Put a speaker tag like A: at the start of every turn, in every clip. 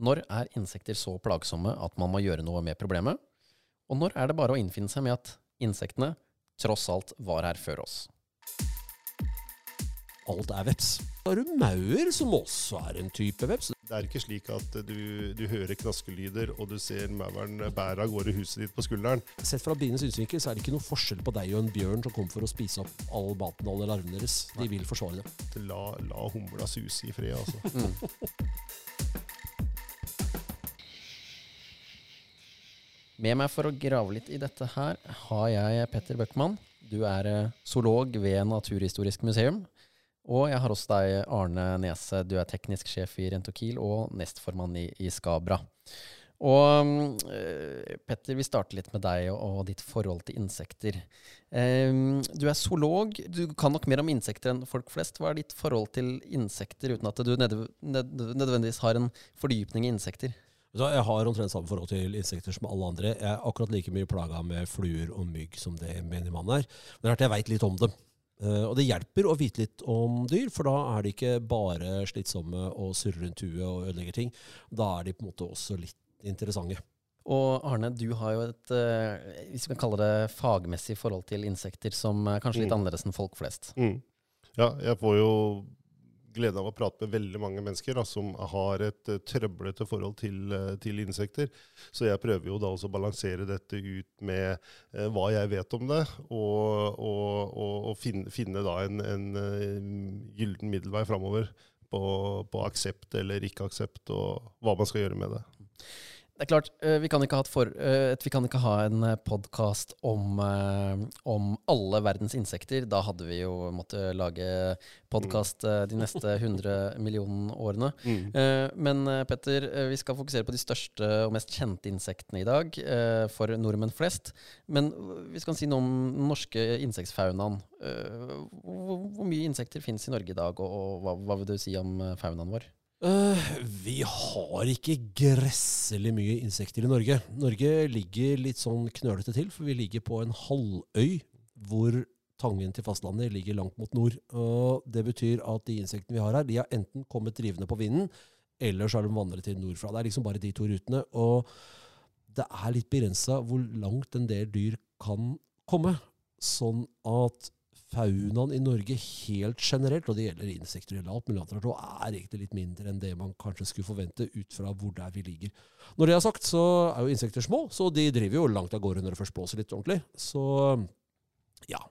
A: Når er insekter så plagsomme at man må gjøre noe med problemet? Og når er det bare å innfinne seg med at insektene tross alt var her før oss?
B: Alt er veps. Har du maur, som også er en type veps.
C: Det er ikke slik at du, du hører knaskelyder og du ser mauren bære av gårde huset ditt på skulderen.
B: Sett fra bienes synsvinkel så er det ikke noe forskjell på deg og en bjørn som kommer for å spise opp all maten og alle larvene deres. De vil forsvare det.
C: La, la humla suse i fred, altså.
A: Med meg for å grave litt i dette her har jeg Petter Bøckmann. Du er eh, zoolog ved Naturhistorisk museum. Og jeg har også deg, Arne Nese. Du er teknisk sjef i Rentokil og nestformann i, i Skabra. Og eh, Petter, vi starter litt med deg og, og ditt forhold til insekter. Um, du er zoolog. Du kan nok mer om insekter enn folk flest. Hva er ditt forhold til insekter, uten at du nød, nød, nødvendigvis har en fordypning i insekter?
B: Så jeg har omtrent samme forhold til insekter som alle andre. Jeg er akkurat like mye plaga med fluer og mygg som det menigmannen er. Men det er at jeg veit litt om dem. Uh, og det hjelper å vite litt om dyr, for da er de ikke bare slitsomme og surrer rundt huet og ødelegger ting. Da er de på en måte også litt interessante.
A: Og Arne, du har jo et hvis vi kan kalle det fagmessig forhold til insekter som er kanskje litt
C: Mm.
A: annerledes enn folk flest.
C: Mm. Ja, jeg får jo glede av å prate med veldig mange mennesker da, som har et uh, trøblete forhold til, eh, til insekter. Så jeg prøver jo da også å balansere dette ut med eh, hva jeg vet om det, og, og, og, finne, finne da en, en eh, gyllen middelvei framover på, på aksept eller ikke aksept, og hva man skal gjøre med det.
A: Det er klart, eh, vi kan ikke ha, for, eh, vi kan ikke ha en podkast om, eh, om alle verdens insekter. Da hadde vi jo måttet lage podkast de neste 100 millioner årene. Eh, Men eh, Petter, eh, vi skal fokusere på de største og mest kjente insektene i dag, eh, for nordmenn flest. Men eh, vi skal si noe om den norske insektfaunaen. Eh, Hvor, mye insekter finnes i Norge i dag, og, hva, hva vil du si om eh, faunaen vår?
B: Eh, vi har ikke gresselig mye insekter i Norge. Norge ligger litt sånn knølete til, for vi ligger på en halvøy hvor tangen til fastlandet ligger langt mot nord. Og det betyr at de insektene vi har her, de har enten kommet drivende på vinden, eller så har de vandret til nordfra. Det er liksom bare de to rutene. Og det er litt begrensa hvor langt en del dyr kan komme. Sånn at faunaen i Norge helt generelt, og det gjelder insekter og alt mulig annet, er egentlig litt mindre enn det man kanskje skulle forvente ut fra hvor der vi ligger. Når det er sagt, så er jo insekter små, så de driver jo langt av gårde når det først blåser litt ordentlig. Så ja,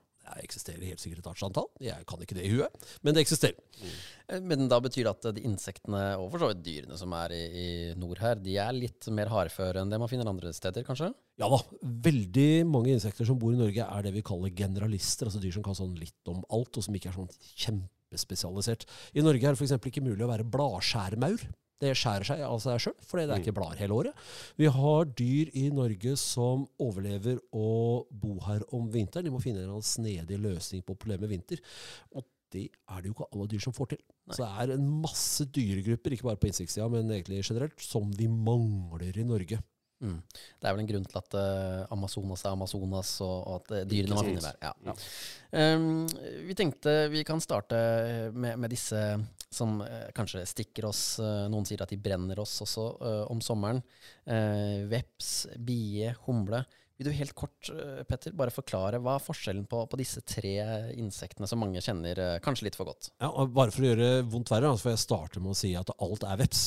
B: eksisterer helt sikkert et artsantall. Jeg kan ikke det i huet, men det eksisterer.
A: Mm. Men da betyr det at eh, de insektene, og for så vidt dyrene som er i, i nord her, de er litt mer hardføre enn det man finner andre steder, kanskje?
B: Ja da, veldig mange insekter som bor i Norge er det vi kaller generalister, altså dyr som kan sånn litt om alt, og som ikke er sånn kjempespesialisert. I Norge er det f.eks. ikke mulig å være bladskjærmaur. Det skjærer seg av seg sjøl, fordi det er ikke blader hele året. Vi har dyr i Norge som overlever å bo her om vinteren. De må finne en snedig løsning på problemet med vinter. Og det er det jo ikke alle dyr som får til. Så det er en masse dyregrupper, ikke bare på insektsida, men egentlig generelt, som vi mangler i Norge.
A: Mm. Det er vel en grunn til at uh, Amazonas er Amazonas, og, og at uh, dyrene man
C: finne
A: finner der. Ja. Um, vi tenkte vi kan starte med, med disse som eh, kanskje stikker oss. eh, noen sier at de brenner oss også eh, om sommeren. Veps, bie, humle. Vil du helt kort, Petter, bare forklare hva er forskjellen på, på disse tre insektene som mange kjenner kanskje litt for godt?
B: Ja, og Bare for å gjøre vondt verre, så får jeg starte med å si at alt er veps.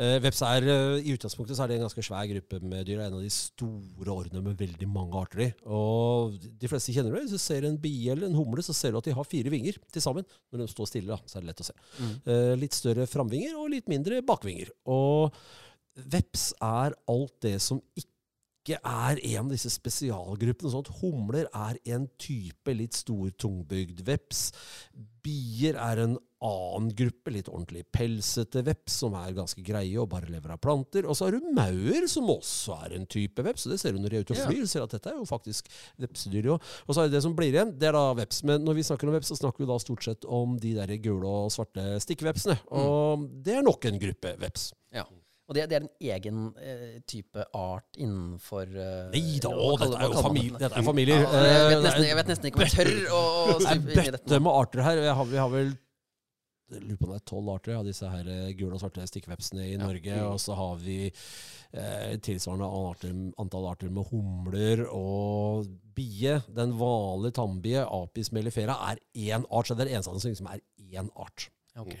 B: Eh, veps er, eh, I utgangspunktet så er det en ganske svær gruppe med dyr. Det er en av de store ordene med veldig mange arter i. Og de fleste kjenner det. Hvis du ser en bie eller en humle, så ser du at de har fire vinger til sammen. Når de står stille, da, så er det lett å se. Eh, litt større framvinger og litt mindre bakvinger. Og veps er alt det som ikke er en av disse spesialgruppene. sånn at Humler er en type litt stor, tungbygd veps. Bier er en annen gruppe, litt ordentlig pelsete veps, som er ganske greie og bare lever av planter. Og så har du maur, som også er en type veps. og Det ser du når de er ute og flyr. ser at dette er jo faktisk vepsedyr. Og og så er det det som blir igjen, det er da veps. Men når vi snakker om veps, så snakker vi da stort sett om de der gule og svarte stikkvepsene. Og det er nok en gruppe veps.
A: Ja. Og det, det er en egen eh, type art innenfor uh,
B: Nei da, å, dette er jo familie, dette er familier.
A: Ja, jeg, vet
B: Eh,
A: nesten, jeg vet nesten ikke om jeg tør å, å
B: Det er bøtte med arter her. Jeg har, vi har vel jeg lurer på om det er tolv arter av disse her eh, gule og svarte stikkvepsene i
A: Ja.
B: Norge. Og så har vi eh, tilsvarende arter, antall arter med humler og bie. Den vanlige tannbie, Apis mellifera, er én art. Så det er det eneste som liksom er én art.
A: Ok.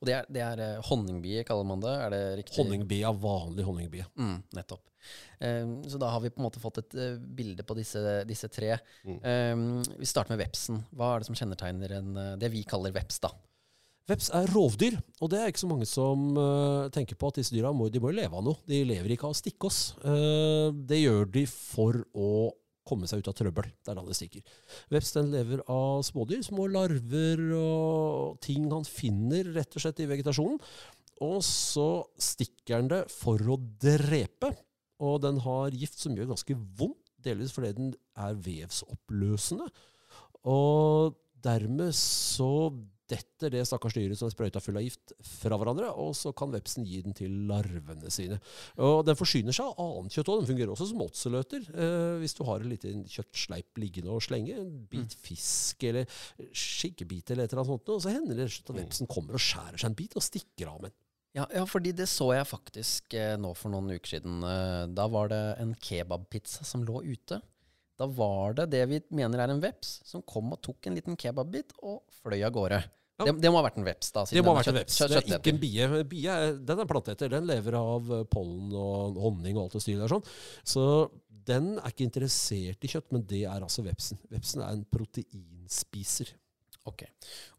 A: Og det er, det er eh, honningbie, kaller man det? Er det riktig?
B: Honningbie er vanlig honningbie.
A: Mm, nettopp. Eh, så da har vi på en måte fått et eh, bilde på disse, disse tre.
C: Mm.
A: Eh, vi starter med vepsen. Hva er det som kjennetegner en, eh, det vi kaller veps, da?
B: Veps er rovdyr, og det er ikke så mange som uh, tenker på at disse dyra må, de må leve av noe. De lever ikke av å stikke oss. Uh, det gjør de for å komme seg ut av trøbbel. Det er da det stikker. Veps lever av smådyr, små larver og ting han finner rett og slett i vegetasjonen. Og så stikker den det for å drepe. Og den har gift som gjør ganske vondt, delvis fordi den er vevsoppløsende. Og dermed så detter det stakkars dyret som er sprøyta full av gift, fra hverandre, og så kan vepsen gi den til larvene sine. Og Den forsyner seg av annet kjøtt òg. Den fungerer også som åtseløter. Eh, hvis du har en liten kjøttsleip liggende og slenge, en bit fisk eller skinkebit eller et eller annet sånt, og så hender det at vepsen kommer og skjærer seg en bit og stikker av med den.
A: Ja, ja, fordi det så jeg faktisk eh, nå for noen uker siden. Eh, da var det en kebabpizza som lå ute. Da var det det vi mener er en veps, som kom og tok en liten kebabbit og fløy av gårde. Det, det må ha vært en veps, da.
B: Det må ha vært en veps.
A: kjøtt-
B: Det er ikke en bie. Bie den er planteeter. Den lever av eh, pollen og honning og alt det styret der. sånn. Så den er ikke interessert i kjøtt, men det er altså vepsen. Vepsen er en proteinspiser.
A: Ok.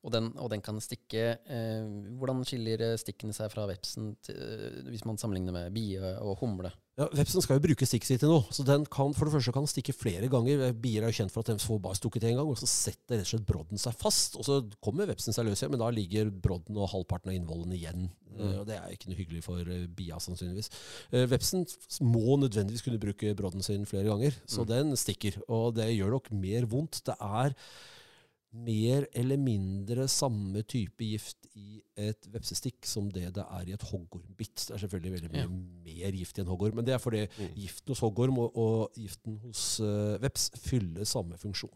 A: Og den, og den kan stikke eh, Hvordan skiller eh, stikkene seg fra vepsen til, eh, hvis man sammenligner med bie og humle?
B: Ja, Vepsen skal jo bruke stikket sitt til noe. så den kan for det første kan den stikke flere ganger. Bier er jo kjent for at de får bare stukket én gang, og så setter rett og slett brodden seg fast. Og så kommer vepsen seg løs igjen, men da ligger brodden og halvparten av innvollen igjen. Mm. og Det er ikke noe hyggelig for eh, bia, sannsynligvis. Eh, Vepsen må nødvendigvis kunne bruke brodden sin flere ganger, så den stikker. Og det gjør nok mer vondt. Det er mer eller mindre samme type gift i et vepsestikk som det det er i et hoggormbitt. Det er selvfølgelig veldig mye
A: Ja.
B: mer gift i en hoggorm, men det er fordi
C: Mm.
B: giften hos hoggorm og, og giften hos uh, veps fyller samme funksjon.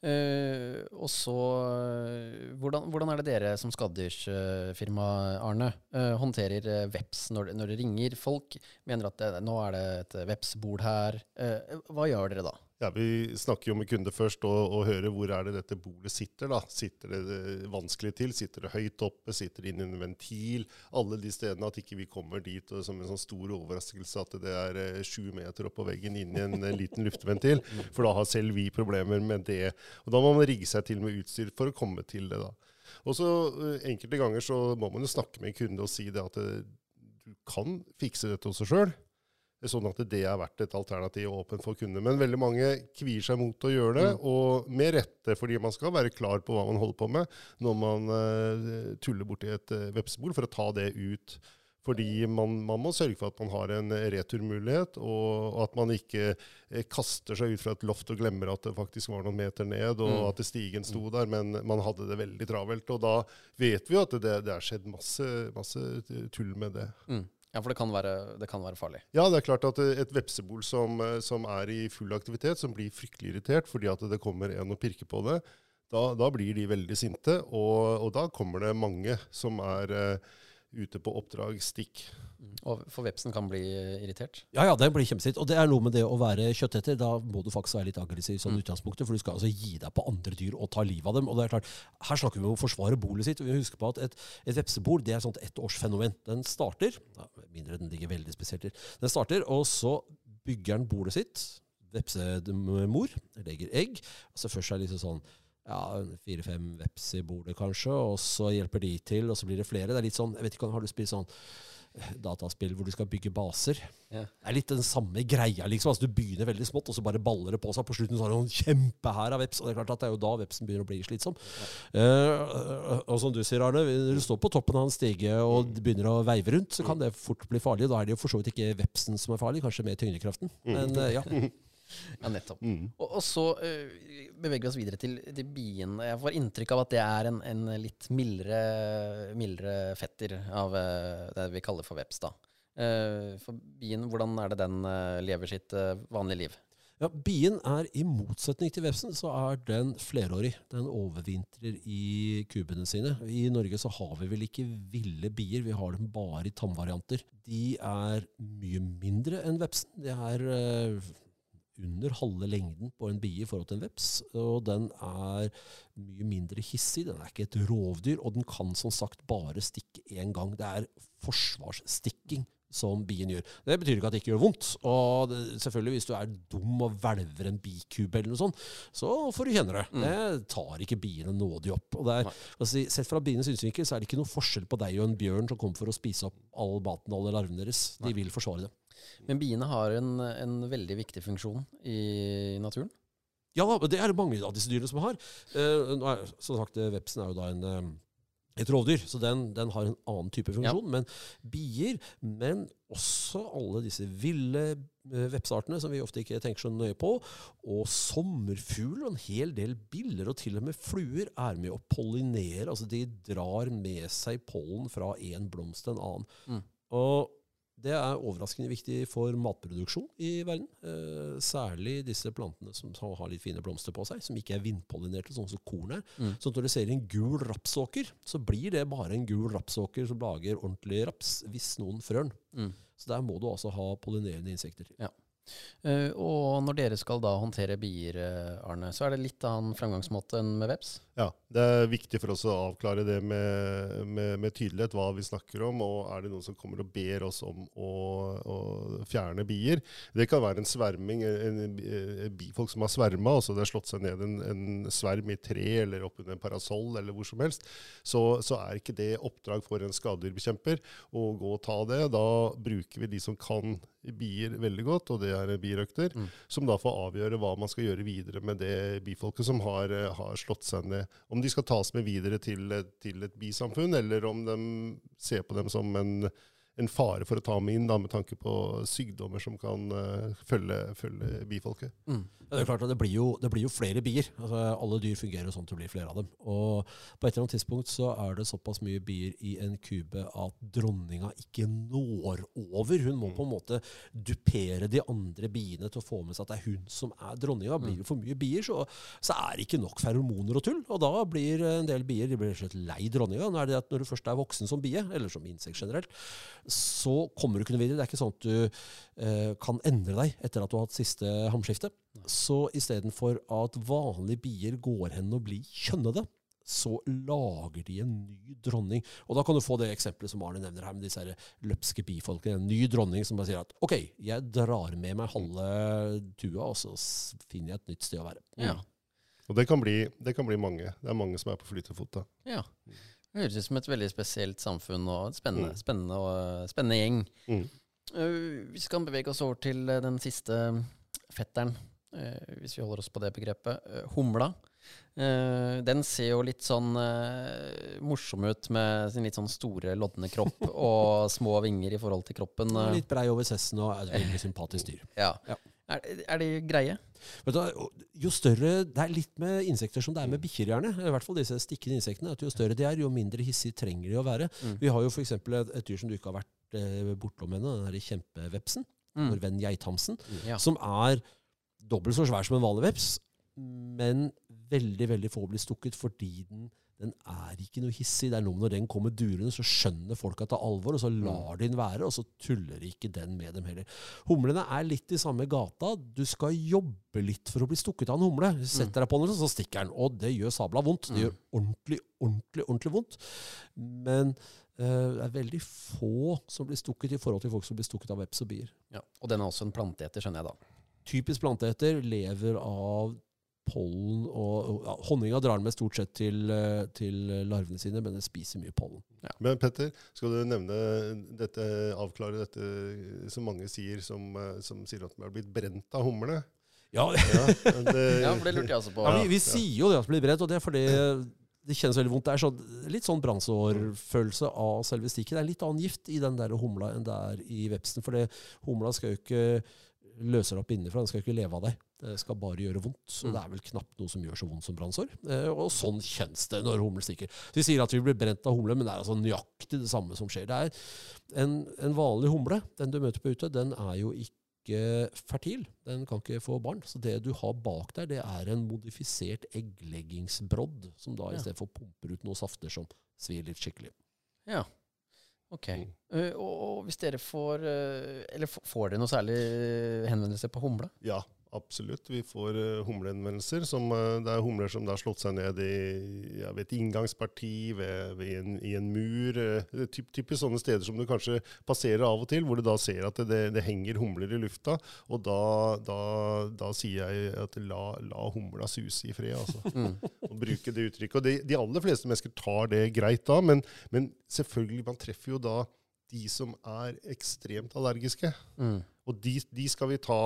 A: Eh, og så uh, hvordan, hvordan er det dere som skaddyrsfirma, Arne, eh, håndterer veps når, når det ringer folk? Mener at det, nå er det et vepsbord her. Hva gjør dere da?
C: Ja, Vi snakker jo med kunder først og, og hører hvor er det dette bordet sitter. da. Sitter det eh, vanskelig til? Sitter det høyt oppe? Sitter det inn i en ventil? Alle de stedene at ikke vi kommer dit og som en sånn stor overraskelse at det er eh, sju meter opp på veggen inni en, eh, liten luftventil. For da har selv vi problemer med det. Og Da må man rigge seg til med utstyr for å komme til det. da. Og så eh, Enkelte ganger så må man jo snakke med en kunde og si det at eh, du kan fikse dette også sjøl. Sånn at det har vært et alternativ åpent for kunder. Men veldig mange kvier seg mot å gjøre det, og med rette, fordi man skal være klar på hva man holder på med når man uh, tuller borti et uh, vepsebol, for å ta det ut. Fordi man, man må sørge for at man har en returmulighet, og, at man ikke eh, kaster seg ut fra et loft og glemmer at det faktisk var noen meter ned, og
A: Mm.
C: at stigen sto der, men man hadde det veldig travelt. Og da vet vi jo at det, det er skjedd masse, masse tull med det.
A: Mm. Ja, for det kan, være, det kan være farlig.
C: Ja, det er klart at et vepsebol som, som er i full aktivitet, som blir fryktelig irritert fordi at det kommer en og pirker på det, da, da blir de veldig sinte. Og, og da kommer det mange som er eh, ute på oppdrag stikk.
A: Og for vepsen kan bli irritert.
B: Ja, ja, det blir kjempesint. Og det er noe med det å være kjøtteter. Da må du faktisk være litt aggressiv i sånn
A: Mm.
B: utgangspunktet, for du skal altså gi deg på andre dyr og ta livet av dem. Og det er klart, Her snakker vi om å forsvare bolet sitt. og vi husker på at Et, et vepsebol det er et sånt ettårsfenomen. Den starter, mindre den ligger veldig spesielt til, den starter, og så bygger den bolet sitt. Vepsemor legger egg. altså Først er det liksom sånn ja, fire-fem veps i bordet, kanskje, og så hjelper de til, og så blir det flere. Det er litt sånn, jeg vet ikke, Har du spilt sånn eh, dataspill hvor du skal bygge baser?
A: Ja.
B: Det er litt den samme greia. liksom, altså Du begynner veldig smått, og så bare baller det på seg. På slutten så har du en kjempehær av veps. og Det er klart at det er jo da vepsen begynner å bli slitsom. Eh, og som du sier, Arne, når du står på toppen av en stige og det begynner å veive rundt, så kan det fort bli farlig. Da er det jo for så vidt ikke vepsen som er farlig, kanskje mer tyngdekraften. Men uh, ja.
A: Ja, nettopp.
C: Mm.
A: Og, og så uh, beveger vi oss videre til, til bien. Jeg får inntrykk av at det er en, en litt mildere, mildere fetter av uh, det vi kaller for veps. da. Uh, for bien, hvordan er det den eh, lever sitt eh, vanlige liv?
B: Ja, Bien er i motsetning til vepsen, så er den flerårig. Den overvintrer i kubene sine. I Norge så har vi vel ikke ville bier, vi har dem bare i tannvarianter. De er mye mindre enn vepsen. Det er eh, under halve lengden på en bie i forhold til en veps, og den er mye mindre hissig. Den er ikke et rovdyr, og den kan som sagt bare stikke én gang. Det er forsvarsstikking som bien gjør. Det betyr ikke at det ikke gjør vondt. Og det, selvfølgelig, hvis du er dum og hvelver en bikube eller noe sånt, så får du kjenne det.
A: Mm.
B: Det tar ikke biene nådig opp. Er, altså, sett fra bienes synsvinkel så er det ikke noe forskjell på deg og en bjørn som kommer for å spise opp all maten og alle larvene deres. De vil forsvare det.
A: Men biene har en, en veldig viktig funksjon i naturen.
B: Ja, det er det mange av disse dyrene som har. Eh, er, som sagt, eh, Vepsen er jo da en, eh, et rovdyr, så den, den har en annen type funksjon. Men bier, men også alle disse ville vepsartene vepseartene som vi ofte ikke tenker så nøye på, og sommerfugl og en hel del biller, og til og med fluer, er med å pollinere. Altså de drar med seg pollen fra en blomst til en annen.
A: Mm.
B: Og det er overraskende viktig for matproduksjon i verden. Eh, særlig disse plantene som har litt fine blomster på seg, som ikke er vindpollinerte, sånn som korn er.
A: Mm.
B: Så når du ser en gul rapsåker, så blir det bare en gul rapsåker som lager ordentlig raps, hvis noen frør den.
A: Mm.
B: Så der må du altså ha pollinerende insekter.
A: Eh, og når dere skal da håndtere bier, eh, Arne, så er det litt annen fremgangsmåte enn med veps?
C: Ja, Det er viktig for oss å avklare det med, med, med tydelighet, hva vi snakker om. Og er det noen som kommer og ber oss om å, å fjerne bier? Det kan være en sverming, en, en, en bifolk som har sverma, altså det har slått seg ned en sverm i tre eller oppunder en parasoll eller hvor som helst. Så, så er ikke det oppdrag for en skadedyrbekjemper å gå og ta det. Da bruker vi de som kan bier veldig godt, og det er birøkter,
A: Mm.
C: som da får avgjøre hva man skal gjøre videre med det bifolket som har, eh, har slått seg ned. Om de skal tas med videre til, et- til et bisamfunn, eller om de ser på dem som en, en fare for å ta med inn, da, med tanke på sykdommer som kan uh, følge, følge bifolket.
A: Mm.
B: Det er klart at det blir jo, det blir jo flere bier. Altså, alle dyr fungerer jo sånn at det blir flere av dem. Og på et eller annet tidspunkt så er det såpass mye bier i en kube at dronninga ikke når over. Hun må på en måte dupere de andre biene til å få med seg at det er hun som er dronninga. Blir det for mye bier, så, så er det ikke nok feromoner og tull. Og da blir en del bier de blir slett lei dronninga. Nå er det at når du først er voksen som bie, eller som insekt generelt, så kommer du ikke noe videre. Det er ikke sånn at du kan endre deg etter at du har hatt siste hamskifte. Så istedenfor at vanlige bier går hen og blir kjønnede, så lager de en ny dronning. Og da kan du få det eksempelet som Arne nevner her, med disse løpske bifolkene. En ny dronning som bare sier at OK, jeg drar med meg halve tua, og så finner jeg et nytt sted å være.
A: Ja.
C: Og det kan, bli, det kan bli mange. Det er mange som er på flytefot da.
A: ja. Det høres ut som et veldig spesielt samfunn og spennende,
C: Mm.
A: spennende, og, spennende gjeng.
C: Mm.
A: Eh, vi skal bevege oss over til eh, den siste fetteren, eh, hvis vi holder oss på det begrepet. Humla. Den ser jo litt sånn morsom ut med sin litt sånn store, lodne kropp og små vinger i forhold til kroppen.
B: Litt brei over sessen og et veldig sympatisk dyr.
A: ja.
B: Ja.
A: Er, er de greie?
B: Vet du, jo større, Det er litt med insekter som det er med bikkjer, gjerne. I hvert fall disse stikkende insektene. at Jo større de er, jo mindre hissig trenger de å være.
A: Mm.
B: Vi har jo f.eks. Et, et dyr som du ikke har vært eh, bortom henne, den derre kjempevepsen.
A: Mm.
B: Vår venn geithamsen.
A: Ja.
B: Som er dobbelt så svær som en vanlig veps, men veldig veldig få blir stukket fordi den, den er ikke noe hissig. Det er noe når den kommer durende, så skjønner folk at det er alvor, og så lar de den være, og så tuller ikke den med dem heller. Humlene er litt i samme gata. Du skal jobbe litt for å bli stukket av en humle. Setter deg på den, så stikker den. Og det gjør sabla vondt. Det
A: Mm.
B: gjør ordentlig, ordentlig, ordentlig vondt. Men det er veldig få som blir stukket i forhold til folk som blir stukket av veps og bier.
A: Ja. Og den er også en planteeter, skjønner jeg da.
B: Typisk planteeter lever av pollen og, og ja, Honninga drar den med stort sett til, eh, til larvene sine, men den spiser mye pollen.
C: Men Petter, skal du nevne dette, avklare dette som mange sier, som, eh, som sier at de har blitt brent av humlene?
B: Ja,
C: Ja, det,
A: Ja, for det lurte jeg også på.
B: ja, vi, vi sier jo det at det blir brent, og det er fordi det kjennes veldig vondt. Det er sånn, litt sånn brannsårfølelse av selve stikket. Det er litt annen gift i den der humla enn det er i vepsen. For det- humla skal jo ikke løse deg opp innenfra, den skal ikke leve av deg. Det skal bare gjøre vondt. Så
A: Mm.
B: det er vel knapt noe som gjør så vondt som brannsår. Eh, og sånn kjennes det når humle stikker. Så Vi sier at vi blir brent av humle, men det er altså nøyaktig det samme som skjer. Det er en, en vanlig humle, den du møter på ute, den er jo ikke ikke fertil. Den kan ikke få barn. Så det du har bak der, det er en modifisert eggleggingsbrodd, som da
A: Ja.
B: i stedet for pumper ut noen safter som svir litt skikkelig.
A: Ja. Ok.
C: Mm.
A: Uh, og, og hvis dere får uh, Eller får dere noe særlig henvendelse på humle?
C: Ja, absolutt. Vi får uh, humlehenvendelser. Som, eh, det er humler som har slått seg ned i, ved et inngangsparti, ved, ved en, i en mur. Uh, typ, typisk sånne steder som du kanskje passerer av og til, hvor du da ser at det, det henger humler i lufta. Og da, da, da sier jeg at la, la humla suse i fred, altså.
A: Mm.
C: Og bruke det uttrykket. Og de, de aller fleste mennesker tar det greit da, men, men selvfølgelig, man treffer jo da de som er ekstremt allergiske.
A: Mm.
C: Og de, de skal vi ta,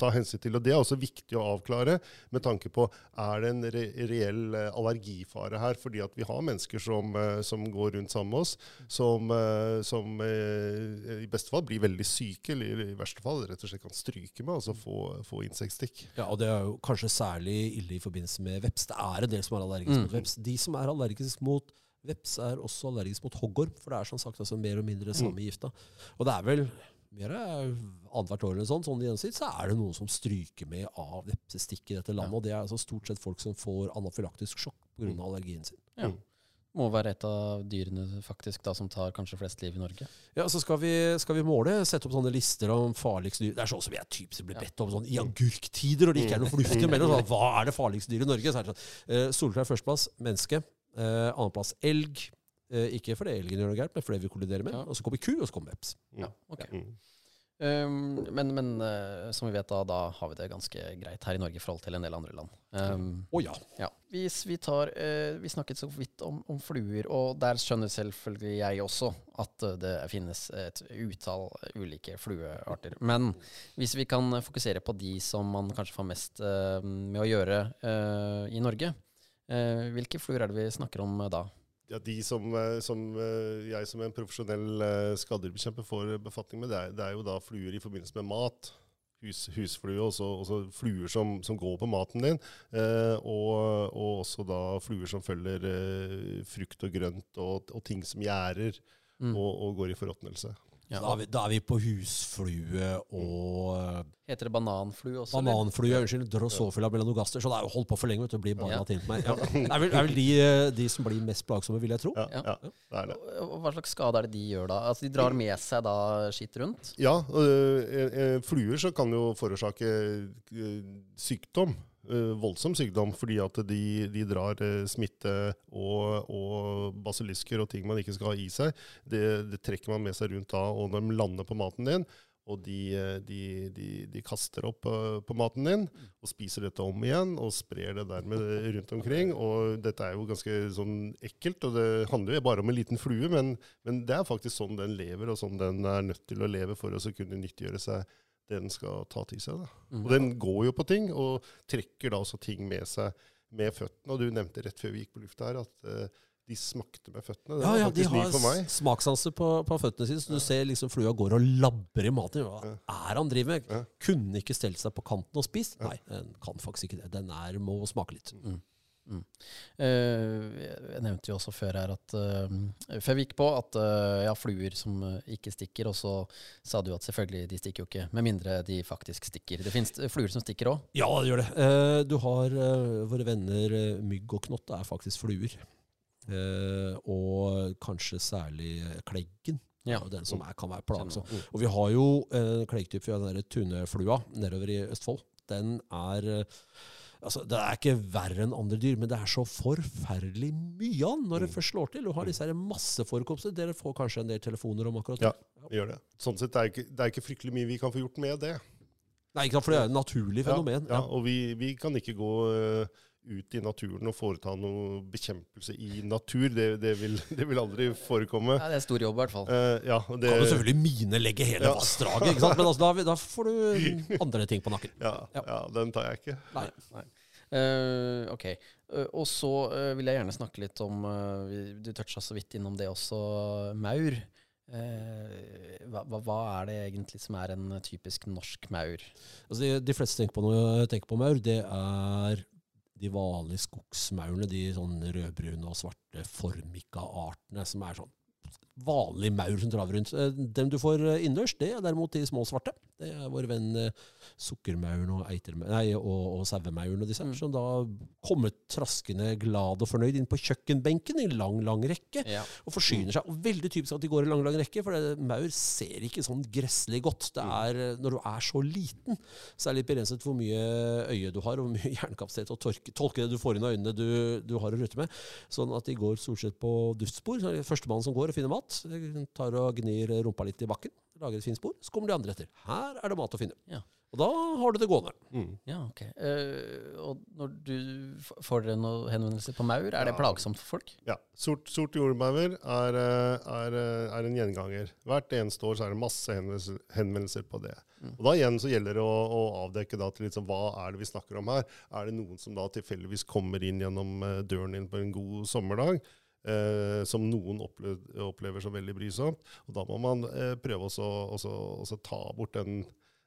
C: ta hensyn til. Og det er også viktig å avklare med tanke på er det en re, reell eh, allergifare her. Fordi at vi har mennesker som, eh, som går rundt sammen med oss, som, eh, som i beste fall blir veldig syke, eller i verste fall rett og slett kan stryke med, altså få, få insektstikk.
B: Ja, og det er jo kanskje særlig ille i forbindelse med veps. Det er en del som er allergisk
A: Mm.
B: mot veps. De som er allergisk mot veps, er også allergisk mot hoggorm, for det er som sagt altså mer og mindre samme gifta. Og det er vel mer annethvert år eller sånn, sånn gjennomsnitt, så er det noen som stryker med av vepsestikk i dette landet.
A: Ja.
B: Og det er altså stort sett folk som får anafylaktisk sjokk pga.
C: Mm.
B: allergien sin.
A: Ja.
C: Mm.
A: Må være et av dyrene faktisk da som tar kanskje flest liv i Norge.
B: Ja, så skal vi, skal vi måle, sette opp sånne lister om farligste dyr. Det er sånn som jeg typisk blir bedt om sånn i agurktider, og det ikke er noe fornuftig mellom. Sånn, hva er det farligste dyret i Norge? Så er det sånn, uh, solklar førsteplass, menneske. Uh, Annenplass elg. Eh, ikke fordi elgen gjør noe gærent, men fordi vi kolliderer med.
A: Ja.
B: Og så kommer ku, og så kommer veps.
A: Ja, ok.
C: Ja.
A: Um, men men uh, som vi vet da, da har vi det ganske greit her i Norge i forhold til en del andre land. Um,
B: oh, ja.
A: Ja. Hvis vi tar uh, Vi snakket så vidt om, om fluer, og der skjønner selvfølgelig jeg også at det finnes et utall ulike fluearter. Men hvis vi kan fokusere på de som man kanskje får mest uh, med å gjøre eh, i Norge, eh, hvilke fluer er det vi snakker om da?
C: Ja, de som, eh, som eh, jeg som en profesjonell eh, skadedyrbekjemper får befatning med, det er, det er jo da fluer i forbindelse med mat. Hus, husflue, også, også fluer som, som går på maten din. Eh, og, og også da fluer som følger eh, frukt og grønt og, og ting som gjærer
A: Mm.
C: og, og går i forråtnelse.
A: Ja.
B: Da, er vi, da er vi på husflue og eh,
A: Heter det bananflue også? eller?
B: bananflue. Unnskyld, Drosophila melanogaster. Så det er jo holdt på for lenge. vet du, Det blir bare
A: Ja.
B: latin på meg. Ja. Det er vel, er vel de, eh, de som blir mest plagsomme, vil jeg tro.
C: Ja,
A: Ja.
C: ja. det er det.
A: Og- og Hva slags skade er det de gjør da? Altså De drar med seg da skitt rundt?
C: Ja, øh, øh, fluer så kan jo forårsake øh, sykdom. Øh, voldsom sykdom, fordi at de, de drar øh, smitte og, og basilisker og ting man ikke skal ha i seg. Det, det trekker man med seg rundt da, og når de lander på maten din, og de, øh, de, de, kaster opp på maten din, og spiser dette om igjen, og sprer det dermed rundt omkring. Og dette er jo ganske sånn ekkelt, og det handler jo bare om en liten flue, men, men det er faktisk sånn den lever, og sånn den er nødt til å leve for å kunne nyttiggjøre seg det den skal ta til seg.
A: Mm.
C: Og den går jo på ting, og trekker da også ting med seg med føttene. Og du nevnte rett før vi gikk på lufta her, at uh, de smakte med føttene. Det
B: Ja, ja, de har smakssanser på, på føttene sine, så du ser liksom flua går og labber i maten. Hva
C: Ja.
B: er han driver med?
C: Ja.
B: Kunne ikke stelt seg på kanten og spist? Nei, den kan faktisk ikke det. Den er, må smake litt.
A: Mm. Mm. Eh, jeg nevnte jo også før her at eh, Før vi gikk på at jeg ja, fluer som eh, ikke stikker, og så sa du at selvfølgelig de stikker jo ikke, med mindre de faktisk stikker. Det finnes fluer som stikker òg.
B: Ja, det gjør det. Eh, du har eh, våre venner eh, mygg og knott. Det er faktisk fluer. Eh, og kanskje særlig eh, kleggen.
A: Ja.
B: Den som er, kan være plagsom.
A: Mm.
B: Og vi har jo en kleggtype, vi har den tuneflua nedover i Østfold. Den er eh, Altså, Det er ikke verre enn andre dyr, men det er så forferdelig mye av den når det
C: Mm.
B: først slår til. Du har disse her masseforekomster. Dere får kanskje en del telefoner om akkurat det?
C: Ja. Vi gjør det. Sånn sett, det er, ikke, det er ikke fryktelig mye vi kan få gjort med det.
B: Nei, ikke sant, for det er et naturlig fenomen.
C: Ja, ja, og vi, vi kan ikke gå øh, ut i naturen og foreta noe bekjempelse i natur. Det, det, vil, det vil aldri forekomme.
A: Ja, det er stor jobb, i hvert fall.
C: Uh, ja, det,
B: Kan du selvfølgelig minelegge hele
C: Ja.
B: vassdraget, ikke sant? men altså, da, da får du andre ting på nakken.
C: ja,
B: Ja.
C: ja, den tar jeg ikke.
B: Nei.
A: Eh, ok. Uh, og så vil jeg gjerne snakke litt om vi- Du toucha så vidt innom det også, maur. Eh, hva- hva er det egentlig som er en typisk norsk maur?
B: Altså, de, de fleste tenker på, når jeg tenker på maur, det er de vanlige skogsmaurene, de sånn rødbrune og svarte formika-artene, som er sånn vanlig maur som traver rundt. Eh, Dem du får eh, innendørs, det er derimot de små svarte. Det er vår venn eh, sukkermauren og, nei, og, og sauemauren og disse,
A: Mm.
B: som da kommer traskende glad og fornøyd inn på kjøkkenbenken i lang, lang rekke
A: Ja.
B: og forsyner seg. Og veldig typisk at de går i lang, lang rekke, for det, maur ser ikke sånn gresselig godt. Det er, eh, når du er så liten, så er det litt begrenset hvor mye øye du har, og hvor mye hjernekapasitet og torke, tolke det du får inn av øynene du, du har å rutte med. Sånn at de går stort sett på duftspor. Førstemann som går og finner mat, tar og gnir rumpa litt i bakken, lager et fint spor. Så kommer de andre etter. Her er det mat å finne.
A: Ja.
B: Og da har du det gående.
C: Mm.
A: Ja, ok. Uh, og når du får dere noen henvendelser på maur, er det
C: Ja.
A: plagsomt for folk?
C: Ja. Sort, sort jordmaur er, eh, er, eh, er en gjenganger. Hvert eneste år så er det masse henvendelser, henvendelser på det.
A: Mm.
C: Og da igjen så gjelder det å, å avdekke da til liksom, hva er det vi snakker om her. Er det noen som da tilfeldigvis kommer inn gjennom døren din på en god sommerdag? Eh, som noen opplever, opplever som veldig brysomt. Og da må man eh, prøve også ta bort den,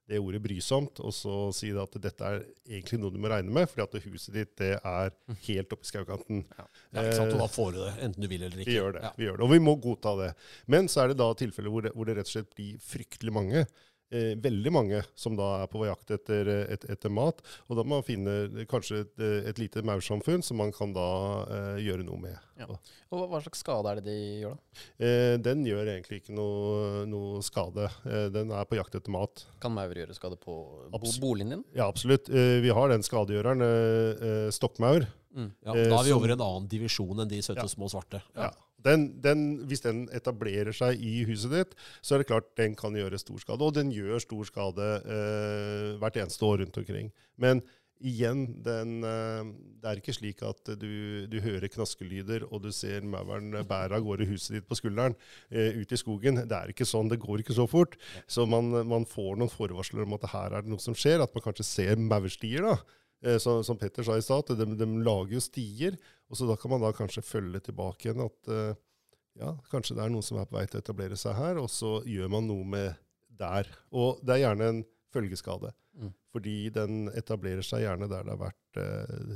C: det ordet brysomt, og så si at dette er egentlig noe du må regne med, fordi at huset ditt det er helt oppe i skaukanten.
B: Ja, ikke sant? Og da får du det, enten du vil eller ikke.
C: Vi gjør det.
B: Ja.
C: vi gjør det, Og vi må godta det. Men så er det da tilfeller hvor, det- hvor det rett og slett blir fryktelig mange. Eh, veldig mange som da er på jakt etter, et, etter mat. Og da må man finne kanskje et, et lite maursamfunn som man kan da eh, gjøre noe med.
A: Ja. Og hva- slags skade er det de gjør, da?
C: Eh, den gjør egentlig ikke noe, noe skade. Eh, den er på jakt etter mat.
A: Kan maur gjøre skade på bo
C: Abs-
A: boligen din?
C: Ja, absolutt. Eh, vi har den skadegjøreren, eh, eh, stokkmaur.
A: Mm.
B: Ja,
C: Eh,
B: da er vi over i en annen divisjon enn de søte
C: Ja.
B: små svarte.
C: Ja. Den, den, hvis den etablerer seg i huset ditt, så er det klart den kan gjøre stor skade. Og den gjør stor skade eh, hvert eneste år rundt omkring. Men igjen, den, eh, det er ikke slik at du, du hører knaskelyder og du ser mauren bære av gårde huset ditt på skulderen eh, ut i skogen. Det er ikke sånn, det går ikke så fort. Så man, man får noen forvarsler om at her er det noe som skjer. At man kanskje ser maurstier. da. Eh, Så, som Petter sa i stad, at de, de lager jo stier. Og så da kan man da kanskje følge tilbake igjen at eh, ja, kanskje det er noen som er på vei til å etablere seg her, og så gjør man noe med der. Og det er gjerne en følgeskade.
A: Mm.
C: Fordi den etablerer seg gjerne der det har vært eh,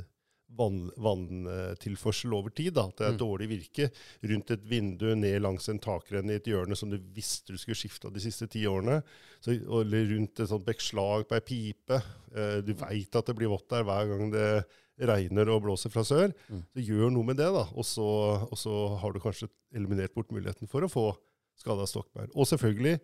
C: vanntilførsel over tid. Da. At det er
A: Mm.
C: dårlig virke rundt et vindu, ned langs en takrenne i et hjørne som du visste du skulle skifte de siste ti årene. Så, eller rundt et sånt bekkslag på ei pipe. Eh, du veit at det blir vått der hver gang det regner og blåser fra sør.
A: Mm.
C: Så gjør noe med det, da. Og så, og så har du kanskje eliminert bort muligheten for å få skada stokkbær Og selvfølgelig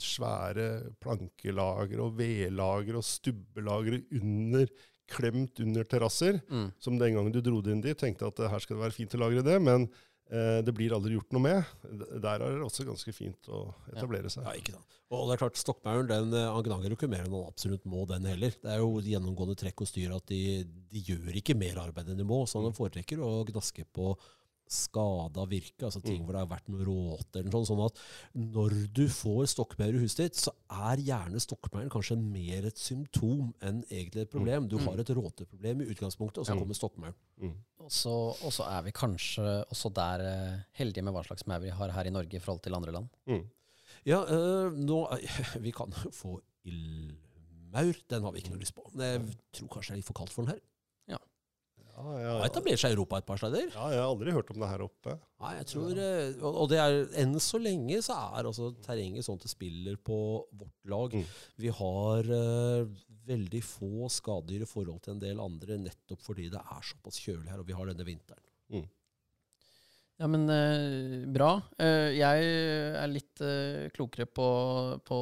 C: svære plankelager og vedlager og stubbelagre under, klemt under terrasser.
A: Mm.
C: Som den gangen du dro det inn dit, tenkte at eh, her skal det være fint å lagre det. Men eh, det blir aldri gjort noe med. Der er det også ganske fint å etablere seg.
B: Ja, ikke sant. Og det er klart, Stokkmauren den, eh, gnager jo ikke mer enn han absolutt må, den heller. Det er jo gjennomgående trekk og styr at de, de gjør ikke mer arbeid enn de må. Så han foretrekker å gnaske på skada virke, altså ting
C: Mm.
B: hvor det har vært noe råte eller noe sånt. Sånn at når du får stokkmaur i huset ditt, så er gjerne stokkmauren kanskje mer et symptom enn egentlig et problem. Du har et råteproblem i utgangspunktet, og så
C: Mm.
B: kommer stokkmauren.
C: Mm.
A: Og så er vi kanskje også der eh, heldige med hva slags maur vi har her i Norge i forhold til andre land.
C: Mm.
B: Ja, øh, nå, vi kan få ildmaur. Den har vi ikke noe lyst på. Jeg tror kanskje det er litt for kaldt for den her.
C: Ja, ja,
B: har etablert seg i Europa et par steder.
C: ja, jeg har aldri hørt om det her oppe.
B: Nei, jeg tror, øh, og det er, enn så lenge så er altså terrenget sånn at det spiller på vårt lag.
C: Mm.
B: Vi har uh, veldig få skadedyr i forhold til en del andre, nettopp fordi det er såpass kjølig her, og vi har denne vinteren.
A: Ja, men eh, bra. Eh, jeg er litt eh, klokere på, på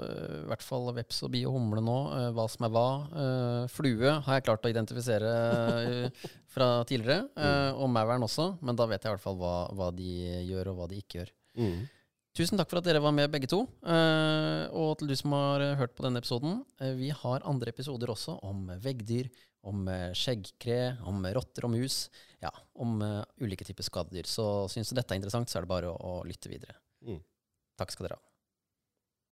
A: eh, i hvert fall veps og bi og humle nå, eh, hva som er hva. Eh, flue har jeg klart å identifisere eh, fra tidligere, eh, og mauren også, men da vet jeg i hvert fall hva, hva de gjør og hva de ikke gjør.
C: Mm.
A: Tusen takk for at dere var med, begge to. Eh, og til du som har eh, hørt på denne episoden. Eh, vi har andre episoder også om veggdyr, om eh, skjeggkre, om rotter og mus. Ja, om uh, ulike typer skadedyr. Så syns du dette er interessant, så er det bare å, å lytte videre.
C: Mm.
A: Takk skal dere ha.